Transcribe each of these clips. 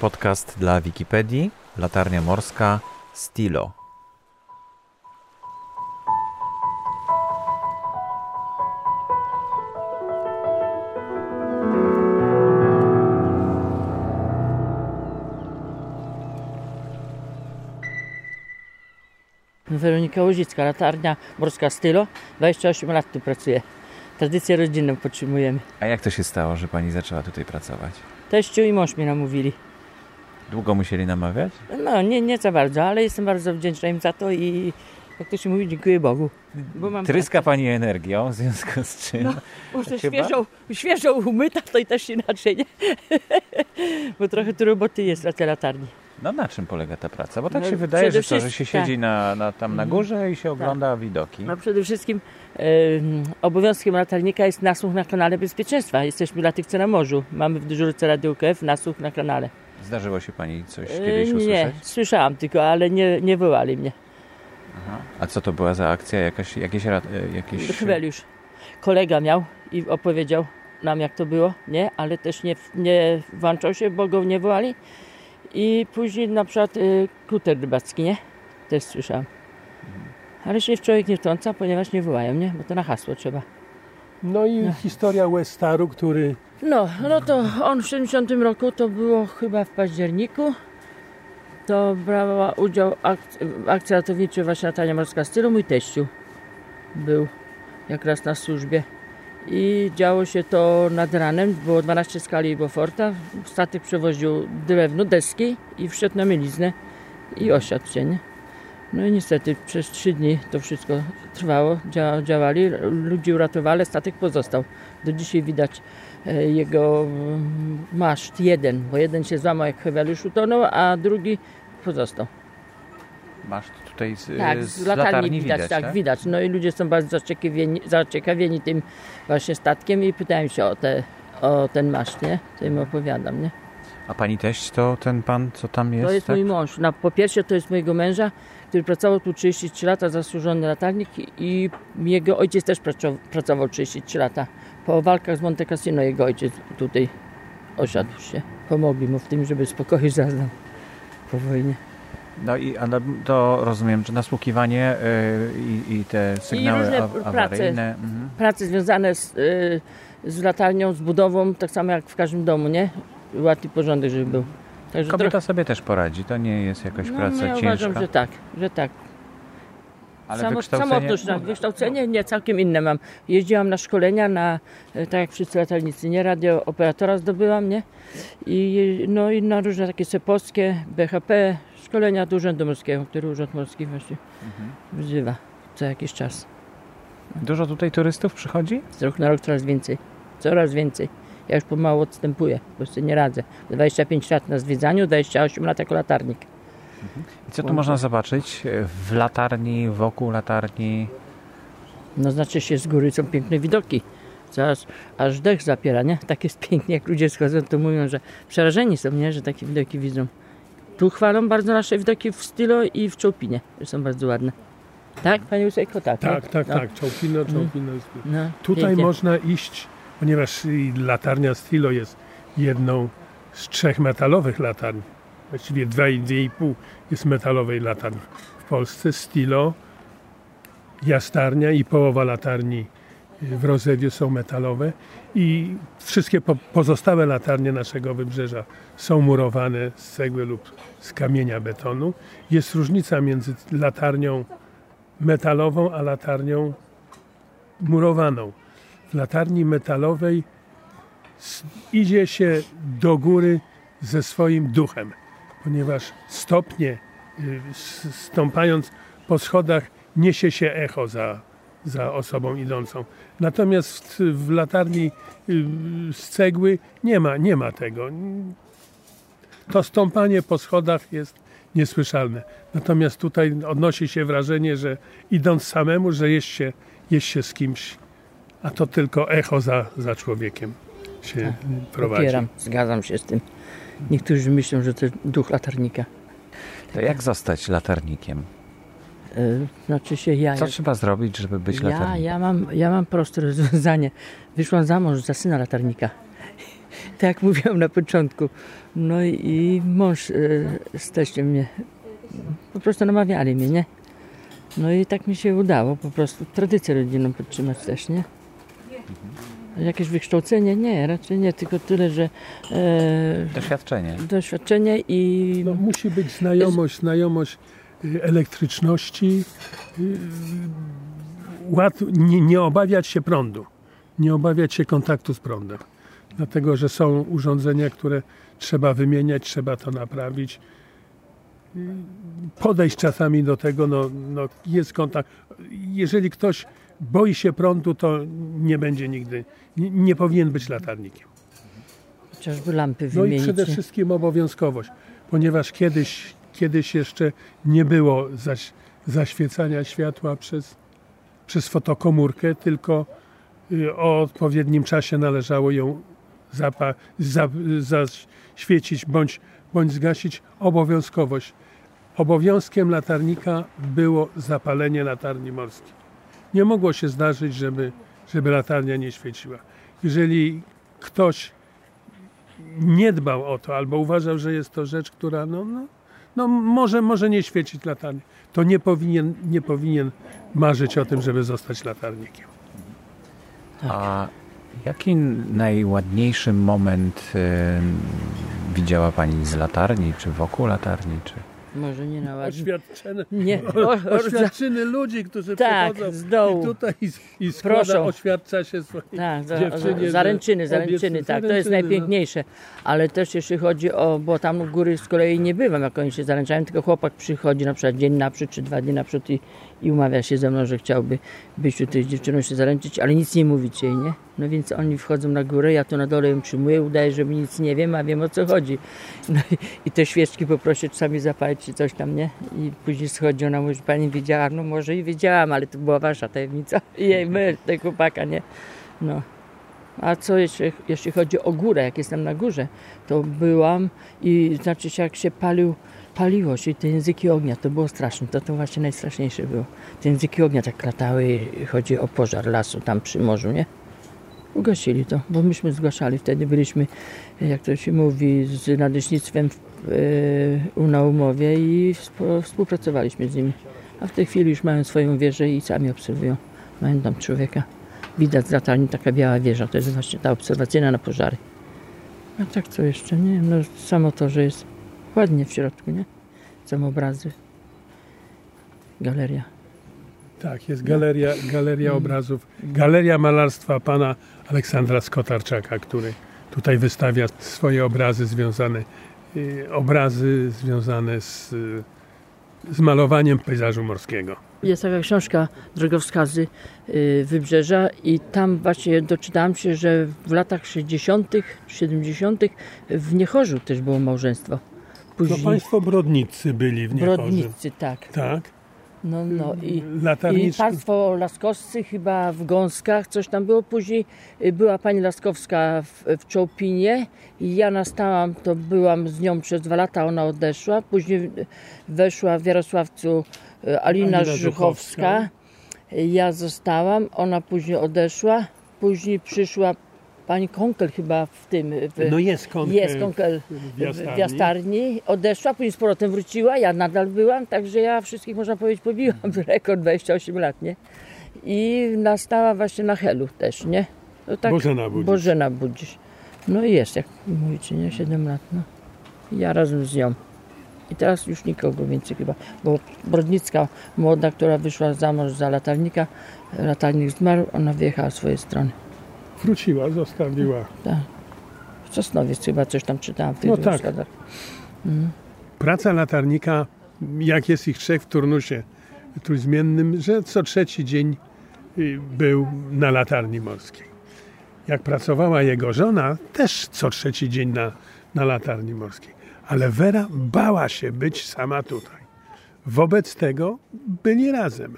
Podcast dla Wikipedii, Latarnia Morska, Stilo. Weronika Łozicka, latarnia morska Stylo. 28 lat tu pracuję. Tradycję rodzinną podtrzymujemy. A jak to się stało, że pani zaczęła tutaj pracować? Teściu i mąż mnie namówili. Długo musieli namawiać? No, nie, nie za bardzo, ale jestem bardzo wdzięczna im za to i jak to się mówi, dziękuję Bogu. Tryska pani energią, w związku z czym... No, Może Chyba? świeżą, świeżą umyta, to i też inaczej, nie? Bo trochę tu roboty jest na tej latarni. No na czym polega ta praca? Bo tak No, się wydaje, że, to, że się siedzi na, na, tam na Mhm. górze i się ogląda widoki. No przede wszystkim em, obowiązkiem latarnika jest nasłuch na kanale bezpieczeństwa. Jesteśmy dla tych, co na morzu. Mamy w dyżurce Radio UKF nasłuch na kanale. Zdarzyło się pani coś E, kiedyś usłyszeć? nie, słyszałam tylko, ale nie, nie wołali mnie. Aha. A co to była za akcja? Jakaś, jakieś, e, jakieś... Chweliusz. Kolega miał i opowiedział nam, jak to było, nie? Ale też nie, nie włączał się, bo go nie wołali. I później na przykład y, kuter rybacki, nie? Też słyszałam. Ale się w człowiek nie wtrąca, ponieważ nie wołają, nie? Bo to na hasło trzeba. No i historia Westaru, który No, no to on w 70 roku, to było chyba w październiku, to brała udział ak- w akcji ratowniczej właśnie Latania Morska Stylu. Mój teściu był jak raz na służbie. I działo się to nad ranem, było 12 skali Beauforta. Statek przewoził drewno, deski i wszedł na mieliznę i osiadł się, nie? No i niestety przez trzy dni to wszystko trwało, dzia- działali, ludzi uratowali, statek pozostał. Do dzisiaj widać e, jego mm, maszt, jeden, bo jeden się złamał jak Heweliusz utonął, a drugi pozostał. Masz tutaj z, Tak, z, z latarni, widać, widać, tak, widać. No i ludzie są bardzo zaciekawieni, zaciekawieni tym właśnie statkiem i pytają się o, te, o ten maszt, nie? To im opowiadam, nie? A pani teść to ten pan, co tam jest? To jest tak? mój mąż. Po pierwsze to jest mojego męża, który pracował tu 33 lata, zasłużony latarnik i jego ojciec też pracował, pracował 33 lata. Po walkach z Monte Cassino jego ojciec tutaj osiadł się. Pomogli mu w tym, żeby spokoju zaznał po wojnie. No i ale to rozumiem, że nasłuchiwanie y, i, i te sygnały różne a- prace. awaryjne. Mhm. Prace związane z, y, z latarnią, z budową, tak samo jak w każdym domu, nie? Łatwy porządek, żeby był. Także Kobieta sobie też poradzi, to nie jest jakaś no, praca ja ciężka. uważam, że tak, że tak. ale Samo, wykształcenie... tak, wykształcenie nie, całkiem inne mam. Jeździłam na szkolenia, na, e, tak jak wszyscy latarnicy, nie? Radio operatora zdobyłam, nie? I, no i na różne takie sepolskie, BHP, szkolenia do Urzędu Morskiego, który Urząd Morski właśnie Mhm. wzywa co jakiś czas. Dużo tutaj turystów przychodzi? Z roku na rok coraz więcej, coraz więcej. Ja już pomału odstępuję, bo sobie nie radzę. 25 lat na zwiedzaniu, 28 lat jako latarnik. I co tu można zobaczyć w latarni, wokół latarni? No znaczy się z góry są piękne widoki. Zaraz aż dech zapiera, nie? Tak jest pięknie, jak ludzie schodzą, to mówią, że przerażeni są, nie? Że takie widoki widzą. Tu chwalą bardzo nasze widoki w stylu i w Czołpinie, że są bardzo ładne. Tak, Panie Usejko? Tak, nie? tak, tak, no. tak, Czołpino, Czołpino jest. No, Tutaj pięknie. można iść, ponieważ latarnia Stilo jest jedną z trzech metalowych latarni. Właściwie dwa i dwie i pół jest metalowej latarni. W Polsce Stilo, Jastarnia i połowa latarni w Rozewie są metalowe i wszystkie po, pozostałe latarnie naszego wybrzeża są murowane z cegły lub z kamienia betonu. Jest różnica między latarnią metalową a latarnią murowaną. W latarni metalowej idzie się do góry ze swoim duchem, ponieważ stopnie, y, stąpając po schodach, niesie się echo za, za osobą idącą. Natomiast w, w latarni y, z cegły nie ma, nie ma tego. To stąpanie po schodach jest niesłyszalne. Natomiast tutaj odnosi się wrażenie, że idąc samemu, że jest się, jest się z kimś, a to tylko echo za, za człowiekiem się prowadzi. Popieram, zgadzam się z tym. Niektórzy myślą, że to duch latarnika. To jak zostać latarnikiem? Y, Znaczy się ja... Co trzeba zrobić, żeby być Ja, latarnikiem? ja, mam, ja mam proste rozwiązanie. Wyszłam za mąż za syna latarnika. tak jak mówiłam na początku. No i, mąż y, z teściem mnie po prostu namawiali mnie, nie? No i tak mi się udało po prostu tradycję rodzinną podtrzymać też, nie? Jakieś wykształcenie? Nie, raczej nie, tylko tyle, że e, Doświadczenie. doświadczenie i No, musi być znajomość, znajomość y, elektryczności, łat, nie, nie obawiać się prądu, nie obawiać się kontaktu z prądem. Dlatego, że są urządzenia, które trzeba wymieniać, trzeba to naprawić. Podejść czasami do tego, no, no jest kontakt. Jeżeli ktoś boi się prądu, to nie będzie nigdy, nie, nie powinien być latarnikiem. chociażby lampy No i wymienić. przede wszystkim obowiązkowość, ponieważ kiedyś, kiedyś jeszcze nie było zaś, zaświecania światła przez, przez fotokomórkę, tylko y, o odpowiednim czasie należało ją zapa, za, zaświecić bądź, bądź zgasić. Obowiązkowość. Obowiązkiem latarnika było zapalenie latarni morskiej. Nie mogło się zdarzyć, żeby, żeby latarnia nie świeciła. Jeżeli ktoś nie dbał o to, albo uważał, że jest to rzecz, która no, no, no może, może nie świecić latarni, to nie powinien, nie powinien marzyć o tym, żeby zostać latarnikiem. A jaki najładniejszy moment e, widziała Pani z latarni, czy wokół latarni, czy... Może nie na ładnie. Oświadczenie, Nie, o, oświadczyny ludzi, którzy Tak, przychodzą z dołu. i tutaj i, i składa, oświadcza się swojej Tak, za, dziewczynie, zaręczyny, zaręczyny, tak, to jest zaręczyny, no. najpiękniejsze. Ale też jeśli chodzi o, bo tam u góry z kolei nie bywam, jak oni się zaręczają, tylko chłopak przychodzi na przykład dzień naprzód czy dwa dni naprzód i, i umawia się ze mną, że chciałby być tutaj z dziewczyną się zaręczyć, ale nic nie mówić jej, nie? No więc oni wchodzą na górę, ja tu na dole ją przyjmuję, udaję, że nic nie wiem, a wiem o co chodzi. No i, i te świeczki poproszę czasami zapalić czy coś tam, nie? I później schodzi, ona mówi, pani wiedziała, no może i wiedziałam, ale to była wasza tajemnica. I jej my, tego chłopaka, nie? No. A co jeśli, jeśli chodzi o górę, jak jestem na górze, to byłam i znaczy się jak się palił, paliło się te języki ognia, to było straszne, to to właśnie najstraszniejsze było. Te języki ognia tak latały, chodzi o pożar lasu tam przy morzu, nie? Ugasili to, bo myśmy zgłaszali, wtedy byliśmy, jak to się mówi, z nadleśnictwem yy, na umowie i współ- współpracowaliśmy z nimi. A w tej chwili już mają swoją wieżę i sami obserwują. Mają tam człowieka. Widać z latarni taka biała wieża, to jest właśnie ta obserwacyjna na pożary. A tak co jeszcze, nie wiem, no samo to, że jest ładnie w środku, nie? Są obrazy. Galeria. Tak, jest galeria, galeria obrazów, galeria malarstwa pana Aleksandra Skotarczaka, który tutaj wystawia swoje obrazy związane, y, obrazy związane z, z malowaniem pejzażu morskiego. Jest taka książka Drogowskazy y, Wybrzeża i tam właśnie doczytałam się, że w latach 60., 70. w Niechorzu też było małżeństwo. No Później państwo brodnicy byli w Niechorze. Brodnicy, tak. Tak. No, no i, i Latarniczki. państwo Laskowscy chyba w Gąskach, coś tam było. Później y, była pani Laskowska w, w Czołpinie i ja nastałam, to byłam z nią przez dwa lata, ona odeszła. Później y, weszła w Jarosławcu y, Alina, Alina. Żuchowska. Ja zostałam, ona później odeszła. Później przyszła pani Konkel chyba w tym. W, No jest konkel. jest Konkel w Jastarni. w Jastarni. Odeszła, później z powrotem wróciła, ja nadal byłam, także ja wszystkich, można powiedzieć, pobiłam rekord 28 lat, nie? I nastała właśnie na Helu też, nie? No tak, Bożena Budzisz. Bożena Budzisz. No i jest, jak mówicie, nie? 7 lat, no. Ja razem z nią. I teraz już nikogo więcej chyba, bo Brodnicka młoda, która wyszła za mąż za latarnika, latarnik zmarł, ona wyjechała w swoje strony. Wróciła, zostawiła. Tak. W Sosnowiec chyba coś tam czytałam w tych No tak. Praca latarnika, jak jest ich trzech w turnusie trójzmiennym, że co trzeci dzień y, był na latarni morskiej. Jak pracowała jego żona, też co trzeci dzień na, na latarni morskiej. Ale Wera bała się być sama tutaj. Wobec tego byli razem.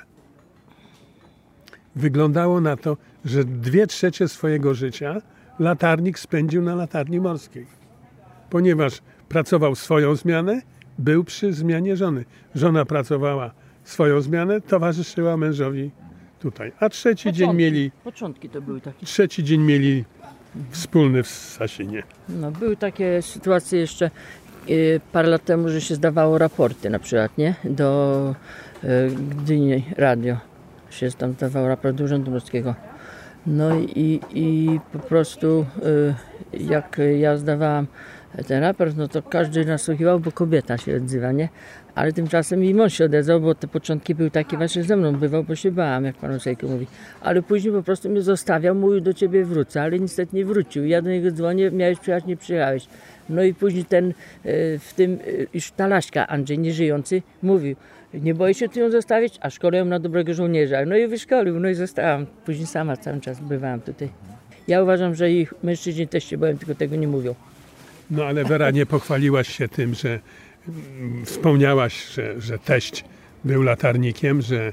Wyglądało na to, że dwie trzecie swojego życia latarnik spędził na latarni morskiej ponieważ pracował swoją zmianę, był przy zmianie żony. Żona pracowała swoją zmianę, towarzyszyła mężowi tutaj. A trzeci dzień mieli, Początki to były takie. trzeci dzień mieli wspólny w Sasinie. No, były takie sytuacje jeszcze y, parę lat temu, że się zdawało raporty na przykład, nie? Do y, Gdyni Radio się tam zdawało raport do Urzędu Morskiego. No i, i po prostu y, jak ja zdawałam ten raport, no to każdy nasłuchiwał, bo kobieta się odzywa, nie? Ale tymczasem i mąż się odezwał, bo te początki były takie właśnie ze mną bywał, bo się bałam, jak pan Osejko mówi. Ale później po prostu mnie zostawiał, mówił do ciebie wrócę, ale niestety nie wrócił. Ja do niego dzwonię, miałeś przyjechać, nie przyjechałeś. No i później ten, y, w tym, y, już ta Laśka, Andrzej, nieżyjący, mówił, nie boję się tu ją zostawić, a szkolę ją na dobrego żołnierza. No i wyszkolił, no i zostałam. Później sama cały czas bywałam tutaj. Ja uważam, że ich mężczyźni też się boją, tylko tego nie mówią. No ale Wera, nie pochwaliłaś się tym, że mm, wspomniałaś, że, że teść był latarnikiem, że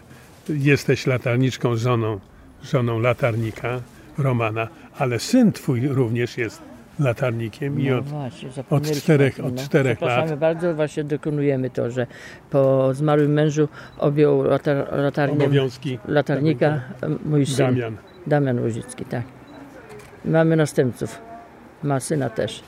jesteś latarniczką, żoną, żoną latarnika Romana, ale syn twój również jest latarnikiem i No od, właśnie, od czterech, od no. czterech Przepraszamy lat bardzo, właśnie dokonujemy to, że po zmarłym mężu objął latar, latarnię obowiązki latarnika mój syn. Damian. Damian Łozicki, tak. Mamy następców. Ma syna też,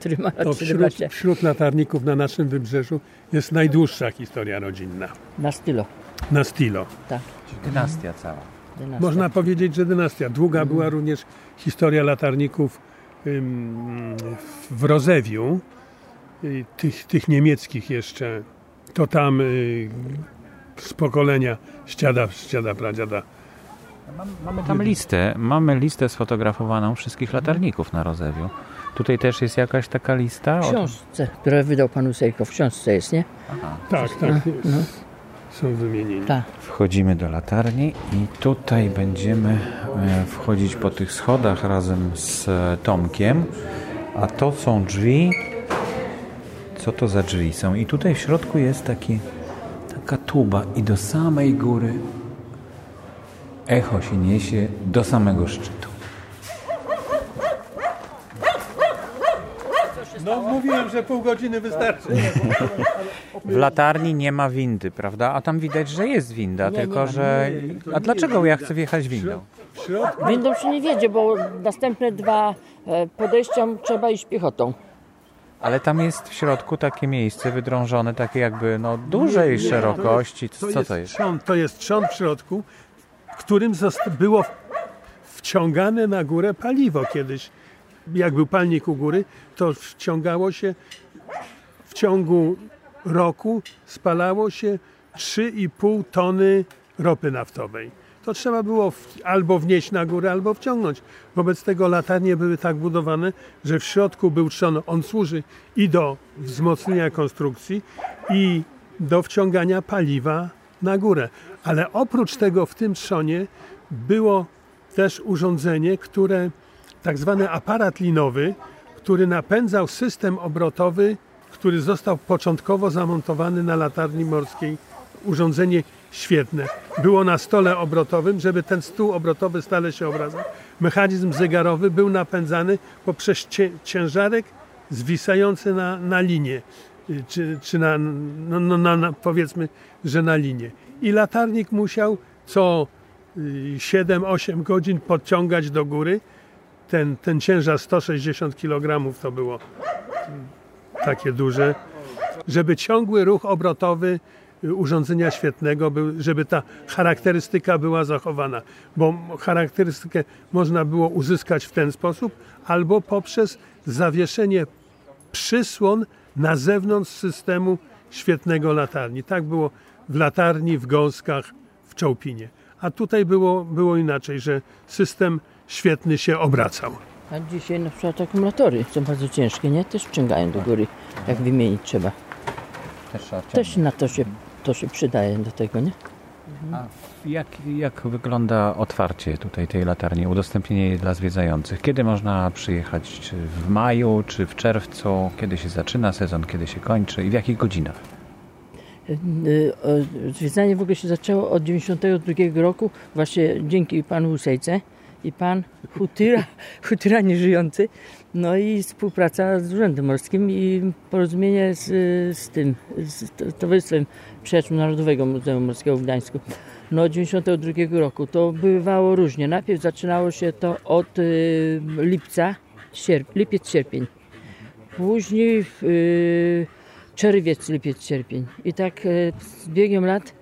który ma To wśród, 17. wśród latarników na naszym wybrzeżu jest najdłuższa historia rodzinna. Na stylo, Na Stilo. tak. Dynastia cała. dynastia. Można powiedzieć, że dynastia. Długa była również historia latarników w Rozewiu, y, tych, tych niemieckich jeszcze. To tam y, z pokolenia z dziada pradziada. Mamy tam listę, mamy listę sfotografowaną wszystkich latarników na Rozewiu. Tutaj też jest jakaś taka lista? W książce, które wydał pan Usejko, w książce jest, nie? Aha. Tak, tak. No, Są wymienieni. tak. Wchodzimy do latarni i tutaj będziemy e, wchodzić po tych schodach razem z e, Tomkiem. A to są drzwi. Co to za drzwi są? I tutaj w środku jest taki, taka tuba i do samej góry echo się niesie do samego szczytu. No mówiłem, że pół godziny wystarczy. W latarni nie ma windy, prawda? A tam widać, że jest winda, Nie, tylko że... nie, to A dlaczego ja chcę wjechać windą? Windą się nie wiedzie, bo następne dwa e, podejścia trzeba iść piechotą. Ale tam jest w środku takie miejsce wydrążone, takie jakby no dużej Nie, szerokości. To Co jest, to jest? Trzon, to jest trzon w środku, w którym było wciągane na górę paliwo kiedyś. Jak był palnik u góry, to wciągało się w ciągu roku spalało się 3,5 tony ropy naftowej. To trzeba było w, albo wnieść na górę, albo wciągnąć. Wobec tego latarnie były tak budowane, że w środku był trzon. On służy i do wzmocnienia konstrukcji, i do wciągania paliwa na górę. Ale oprócz tego w tym trzonie było też urządzenie, które, tak zwany aparat linowy, który napędzał system obrotowy, który został początkowo zamontowany na latarni morskiej. Urządzenie świetne. Było na stole obrotowym, żeby ten stół obrotowy stale się obracał. Mechanizm zegarowy był napędzany poprzez ciężarek zwisający na, na linię, y, czy, czy na, no, no, na, powiedzmy, że na linię. I latarnik musiał co y, 7-8 godzin podciągać do góry. Ten, ten ciężar 160 kg to było takie duże, żeby ciągły ruch obrotowy y, urządzenia świetnego żeby ta charakterystyka była zachowana, bo charakterystykę można było uzyskać w ten sposób albo poprzez zawieszenie przysłon na zewnątrz systemu świetnego latarni. Tak było w latarni, w gąskach, w Czołpinie. A tutaj było, było inaczej, że system świetny się obracał. A dzisiaj na przykład akumulatory są bardzo ciężkie, nie? Też wciągają do góry, jak wymienić trzeba. Też na to się, to się przydaje do tego, nie? A jak, jak wygląda otwarcie tutaj tej latarni, udostępnienie jej dla zwiedzających? Kiedy można przyjechać? Czy w maju, czy w czerwcu? Kiedy się zaczyna sezon, kiedy się kończy i w jakich godzinach? Y, Zwiedzanie w ogóle się zaczęło od 92 roku, właśnie dzięki panu Husejce i pan Hutyra, Hutyra nieżyjący. No i współpraca z Urzędem Morskim i porozumienie z, z tym, z Towarzystwem Przyjaciół Narodowego Muzeum Morskiego w Gdańsku. No 92 roku to bywało różnie. Najpierw zaczynało się to od y, lipca, sierp, lipiec, sierpień. Później y, czerwiec, lipiec, sierpień. I tak y, z biegiem lat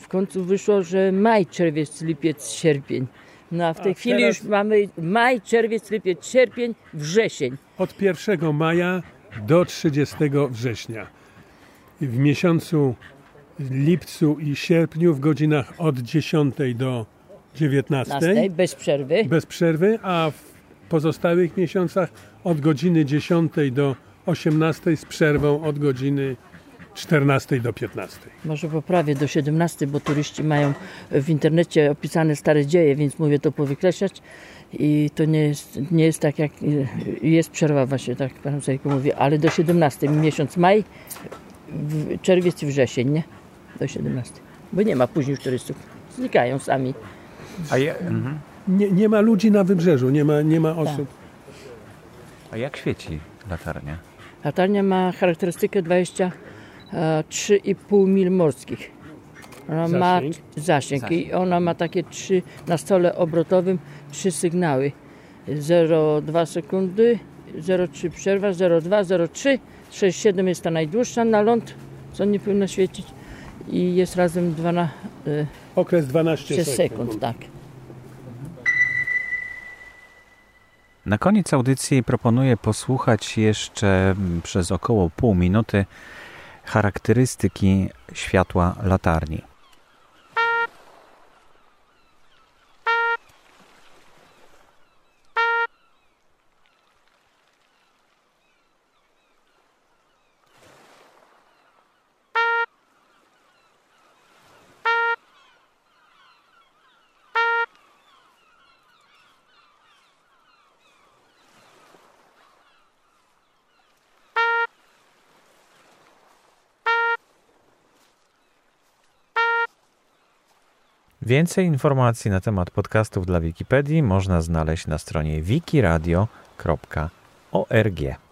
w końcu wyszło, że maj, czerwiec, lipiec, sierpień. No a w tej A chwili teraz- już mamy maj, czerwiec, lipiec, sierpień, wrzesień. Od 1 maja do 30 września. W miesiącu lipcu i sierpniu w godzinach od 10 do 19 Następnej, bez przerwy. bez przerwy, a w pozostałych miesiącach od godziny 10 do 18 z przerwą od godziny 14 do 15. Może poprawię do 17, bo turyści mają w internecie opisane stare dzieje, więc mówię to powykreślać. I to nie jest, nie jest tak jak jest przerwa właśnie, tak pan Sejku mówi, ale do 17, miesiąc maj, w, czerwiec i wrzesień, nie? Do 17. Bo nie ma później już turystów. Znikają sami. A, je, mhm. Nie, nie ma ludzi na wybrzeżu, nie ma, nie ma osób. A jak świeci latarnia? Latarnia ma charakterystykę 23,5 mil morskich. Ona ma Zasięg? zasięg i ona ma takie trzy na stole obrotowym trzy sygnały. 0,2 sekundy, 0,3 przerwa, 0,2, 0,3, 6,7 jest ta najdłuższa na ląd, co nie powinno świecić i jest razem 12 Okres 12 sekund. sekund, tak. Na koniec audycji proponuję posłuchać jeszcze mm, przez około pół minuty charakterystyki światła latarni. Więcej informacji na temat podcastów dla Wikipedii można znaleźć na stronie wikiradio.org.